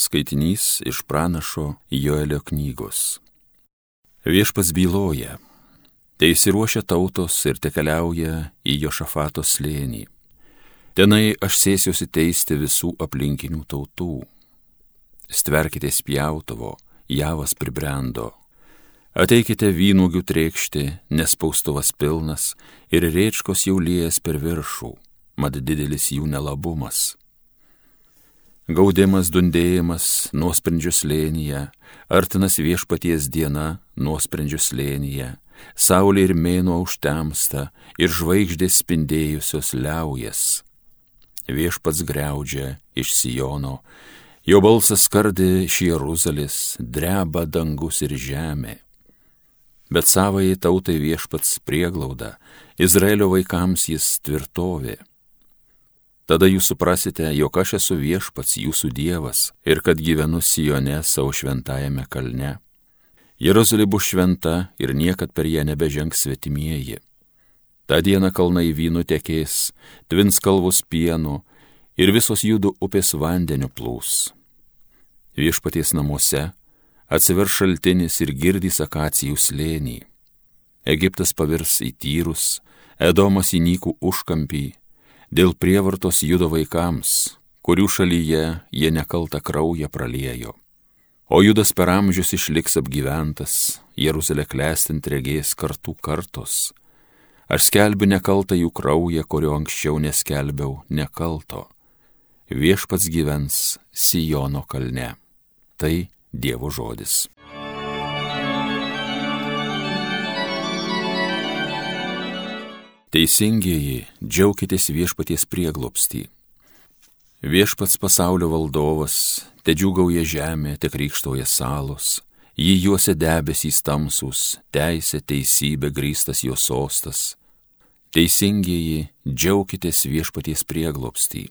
Skaitinys iš pranašo Joelio knygos. Viešpas byloja, teisiruošia tautos ir te keliauja į jo šafato slėnį. Tenai aš sėsiuosi teisti visų aplinkinių tautų. Stverkite spjautuvo, javas pribrendo. Ateikite vynugių trėkšti, nes paustuvas pilnas ir rėčkos jau liejas per viršų, mat didelis jų nelabumas Gaudimas, dundėjimas, nuosprendžių slėnyje, artinas viešpaties diena, nuosprendžių slėnyje, saulė ir mėnuo užtemsta ir žvaigždės spindėjusios liaujas. Viešpats greudžia iš Sijono, jo balsas skardė iš Jeruzalės, dreba dangus ir žemė. Bet savai tautai viešpats prieglauda, Izraelio vaikams jis tvirtovė Tada jūs suprasite, jog aš esu viešpats jūsų Dievas ir kad gyvenu Sijone savo šventajame kalne. Jeruzalė bus šventa ir niekad per ją nebežengs svetimieji. Ta diena kalnai vynų tekės, tvins kalvus pienu ir visos judų upės vandeniu plūs. Viešpaties namuose atsiver šaltinis ir girdys akacijų slėnį. Egiptas pavirs į tyrus, Edomas į nykų užkampį, dėl prievartos judo vaikams, kurių šalyje jie nekaltą kraują praliejo. O judas per amžius išliks apgyventas, Jeruzalė klestint regės kartų kartos. Aš skelbiu nekaltą jų kraują, kurio anksčiau neskelbiau nekalto. Viešpats gyvens Sijono kalne. Tai Dievo žodis. Teisingieji, džiaukitės viešpaties prieglopstį. Viešpats pasaulio valdovas, te džiugauja žemė, te krikštoja salos, jį juose debesys tamsus, teisė, teisybė grįstas jo sostas. Teisingieji, džiaukitės viešpaties prieglopstį.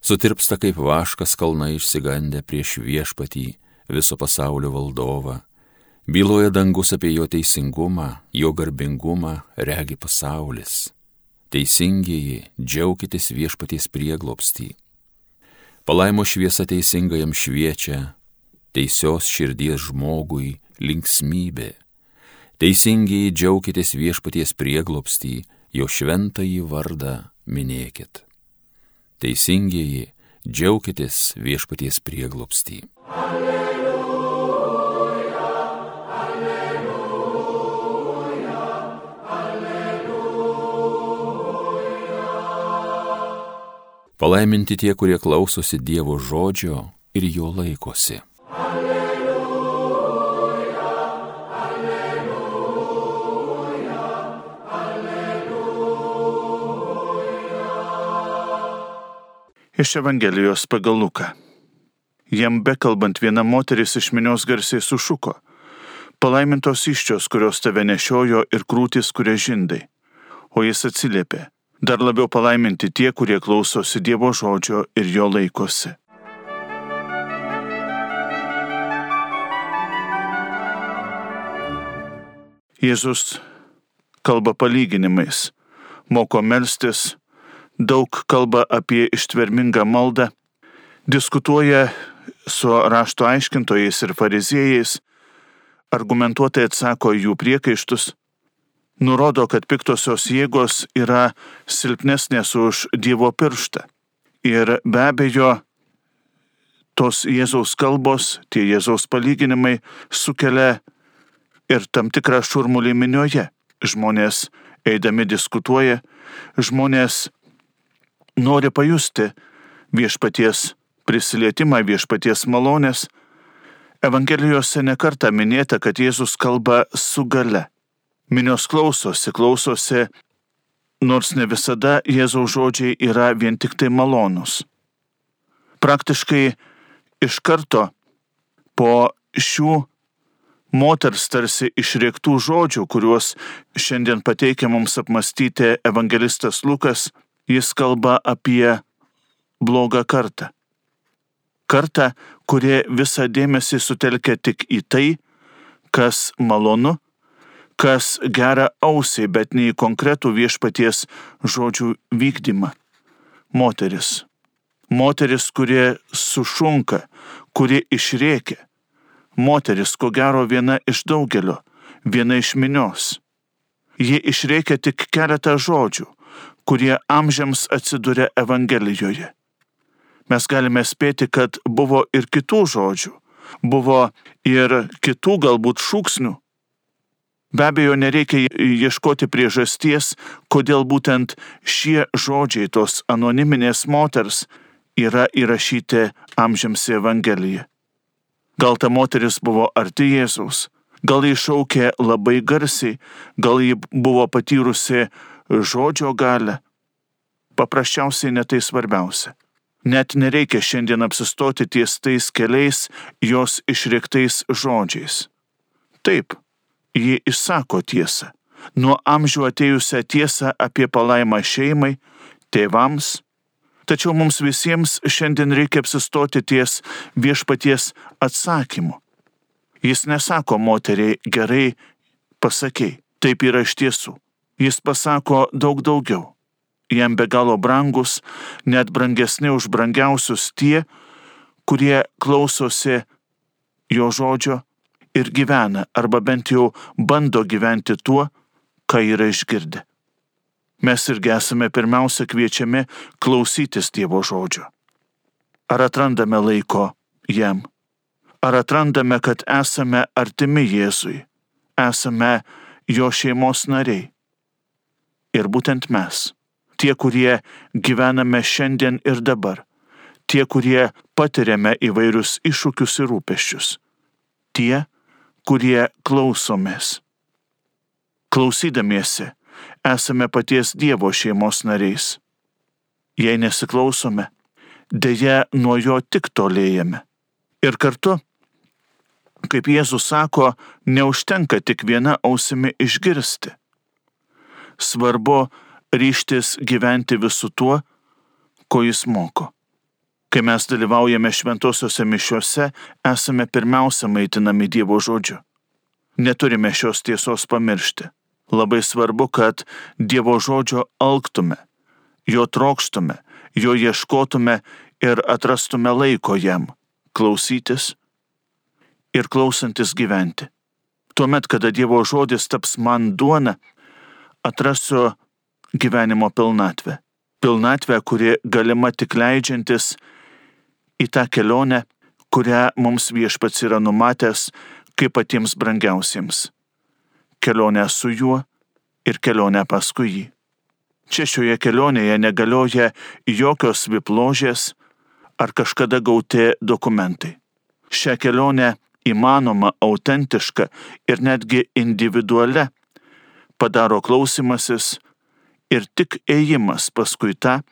Sutirpsta kaip vaškas kalnai išsigandę prieš viešpatį, viso pasaulio valdovą Byloja dangus apie jo teisingumą, jo garbingumą regi pasaulis. Teisingieji, džiaukitės viešpaties prieglopstį. Palaimo šviesa teisingajam šviečia, teisios širdies žmogui linksmybė. Teisingieji, džiaukitės viešpaties prieglopstį, jo šventąjį vardą minėkit. Teisingieji, džiaukitės viešpaties prieglopstį. Alleluja. Palaiminti tie, kurie klausosi Dievo žodžio ir jo laikosi. Alleluja, alleluja, alleluja. Iš Evangelijos pagal Luką. Jam bekalbant viena moteris iš minios garsiai sušuko. Palaimintos iščios, kurios tave nešiojo ir krūtis, kurie žindai. O jis atsiliepė Dar labiau palaiminti tie, kurie klausosi Dievo žodžio ir jo laikosi. Jėzus kalba palyginimais, moko melstis, daug kalba apie ištvermingą maldą, diskutuoja su rašto aiškintojais ir fariziejais, argumentuotai atsako jų priekaištus nurodo, kad piktosios jėgos yra silpnesnės už Dievo pirštą. Ir be abejo, tos Jėzaus kalbos, tie Jėzaus palyginimai sukelia ir tam tikrą šurmulį minioje. Žmonės eidami diskutuoja, žmonės nori pajusti viešpaties prisilietimą, viešpaties malonės. Evangelijose nekarta minėta, kad Jėzus kalba su gale Minios klausosi, klausosi, nors ne visada Jėzaus žodžiai yra vien tik tai malonus. Praktiškai iš karto po šių moters tarsi išrėktų žodžių, kuriuos šiandien pateikia mums apmastyti evangelistas Lukas, jis kalba apie blogą kartą. Kartą, kurie visą dėmesį sutelkia tik į tai, kas malonu kas gera ausiai, bet ne į konkretų viešpaties žodžių vykdymą. Moteris. moteris, kurie sušunka, kurie išrėkia, moteris, ko gero viena iš daugelio, viena iš minios. Ji išrėkia tik keletą žodžių, kurie amžiams atsiduria Evangelijoje. Mes galime spėti, kad buvo ir kitų žodžių, buvo ir kitų galbūt šūksnių. Be abejo, nereikia ieškoti priežasties, kodėl būtent šie žodžiai tos anoniminės moters yra įrašyti amžiams į Evangeliją. Gal ta moteris buvo arti Jėzaus, gal jį šaukė labai garsiai, gal jį buvo patyrusi žodžio galę. Paprasčiausiai netai svarbiausia. Net nereikia šiandien apsistoti ties tais keliais jos išriktais žodžiais. Taip, ji išsako tiesą. Nuo amžių atėjusią tiesą apie palaimą šeimai, tėvams, Tačiau mums visiems šiandien reikia apsistoti ties viešpaties atsakymu. Jis nesako moteriai gerai, pasakiai, taip yra iš tiesų. Jis pasako daug daugiau. Jam be galo brangus, net brangesni už brangiausius tie, kurie klausosi jo žodžio ir gyvena, arba bent jau bando gyventi tuo, ką yra išgirdę mes irgi esame pirmiausia kviečiami klausytis Dievo žodžio. Ar atrandame laiko jam? Ar atrandame, kad esame artimi Jėzui, esame jo šeimos nariai? Ir būtent mes, tie, kurie gyvename šiandien ir dabar, tie, kurie patiriame įvairius iššūkius ir rūpeščius, tie, kurie klausomės. Klausydamiesi, esame paties Dievo šeimos nariais. Jei nesiklausome, dėja nuo jo tik tolėjame. Ir kartu, kaip Jėzus sako, neužtenka tik viena ausimi išgirsti. Svarbu ryštis gyventi visu tuo, ko jis moko. Kai mes dalyvaujame šventosiuose mišiuose, esame pirmiausia maitinami Dievo žodžiu. Neturime šios tiesos pamiršti. Labai svarbu, kad Dievo žodžio alktume, jo trokštume, jo ieškotume ir atrastume laiko jam klausytis ir klausantis gyventi. Tuomet, kada Dievo žodis taps man duona, atrasiu gyvenimo pilnatvę. Pilnatvę, kuri galima tik leidžiantis į tą kelionę, kurią mums viešpats yra numatęs kaip patiems brangiausiems kelionę su juo ir kelionę paskui jį. Čia šioje kelionėje negalioja jokios vipložės ar kažkada gauti dokumentai. Šią kelionę įmanoma autentiška ir netgi individualia padaro klausimasis ir tik ėjimas paskui tą,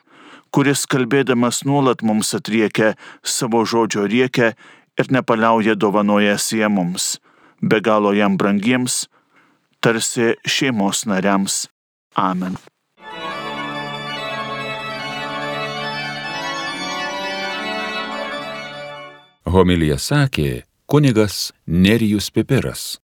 kuris kalbėdamas nuolat mums atriekia savo žodžio riekę ir nepaliauja dovanojas jie mums, be galo jam brangiems, tarsi šeimos nariams. Amen. Homilija sakė kunigas Nerijus Pipiras.